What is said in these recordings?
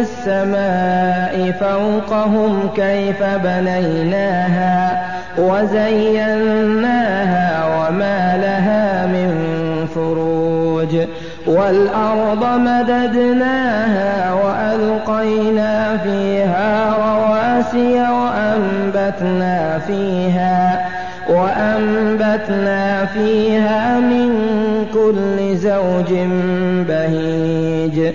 السماء فوقهم كيف بنيناها وزيناها وما لها من فروج والأرض مددناها وألقينا فيها رواسي وأنبتنا فيها وأنبتنا فيها من كل زوج بهيج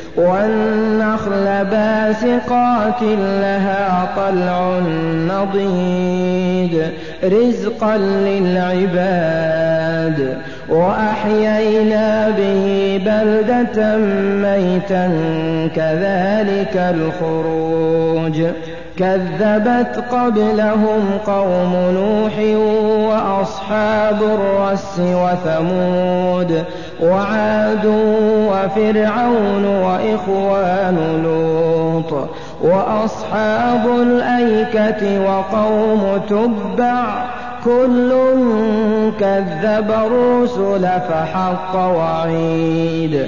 والنخل باسقات لها طلع نضيد رزقا للعباد. وأحيينا به بلدة ميتا كذلك الخروج. كذبت قبلهم قوم نوح وأصحاب الرس وثمود وعاد وفرعون وإخوان لوط وأصحاب الأيكة وقوم تبع كل كذب الرسل فحق وعيد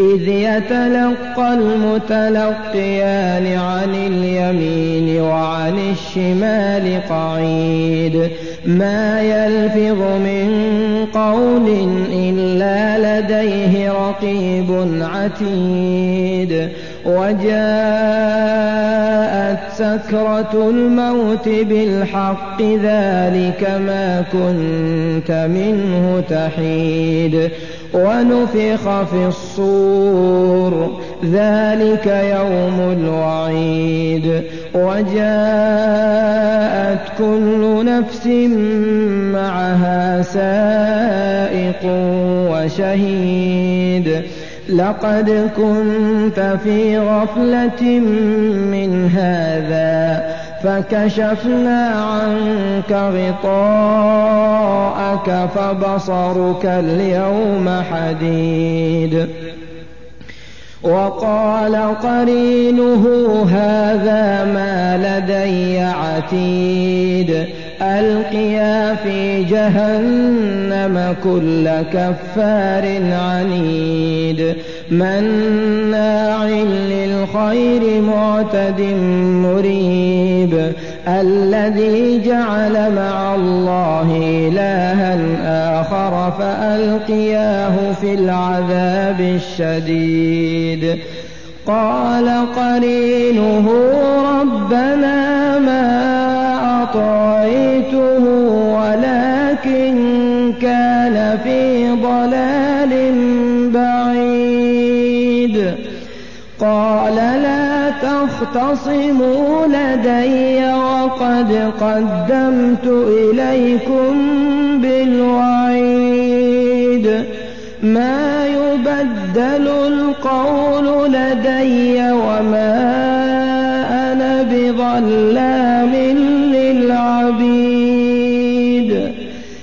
إذ يتلقى المتلقيان عن اليمين وعن الشمال قعيد. ما يلفظ من قول إلا لديه رقيب عتيد. وجاءت سكرة الموت بالحق ذلك ما كنت منه تحيد. ونفخ في الصور. ذلك يوم الوعيد. وجاءت كل نفس معها سائق وشهيد. لقد كنت في غفلة من هذا. فكشفنا عنك غطاءك فبصرك اليوم حديد. وقال قرينه هذا ما لدي عتيد. ألقيا في جهنم كل كفار عنيد. مناع للخير معتد مريب. الذي جعل مع الله إلها آخر فألقياه في العذاب الشديد. قال قرينه ربنا ما أطعيته ولكن كان في ضلال بعيد. قال لا تختصموا لدي وقد قدمت إليكم بالوعيد. ما يبدل القول لدي وما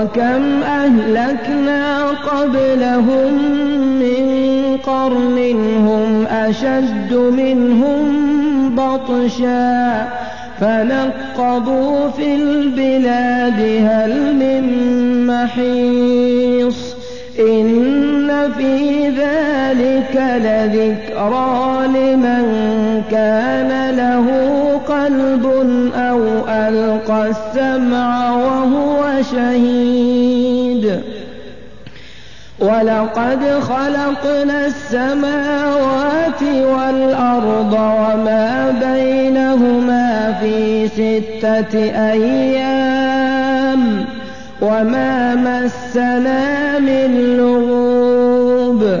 وكم أهلكنا قبلهم من قرن هم أشد منهم بطشا فنقضوا في البلاد هل من محيص إن في ذلك لذكرى لمن كان له قلب أو ألقى السمع وهو شهيد ولقد خلقنا السماوات والأرض وما بينهما في ستة أيام وما مسنا من لغوب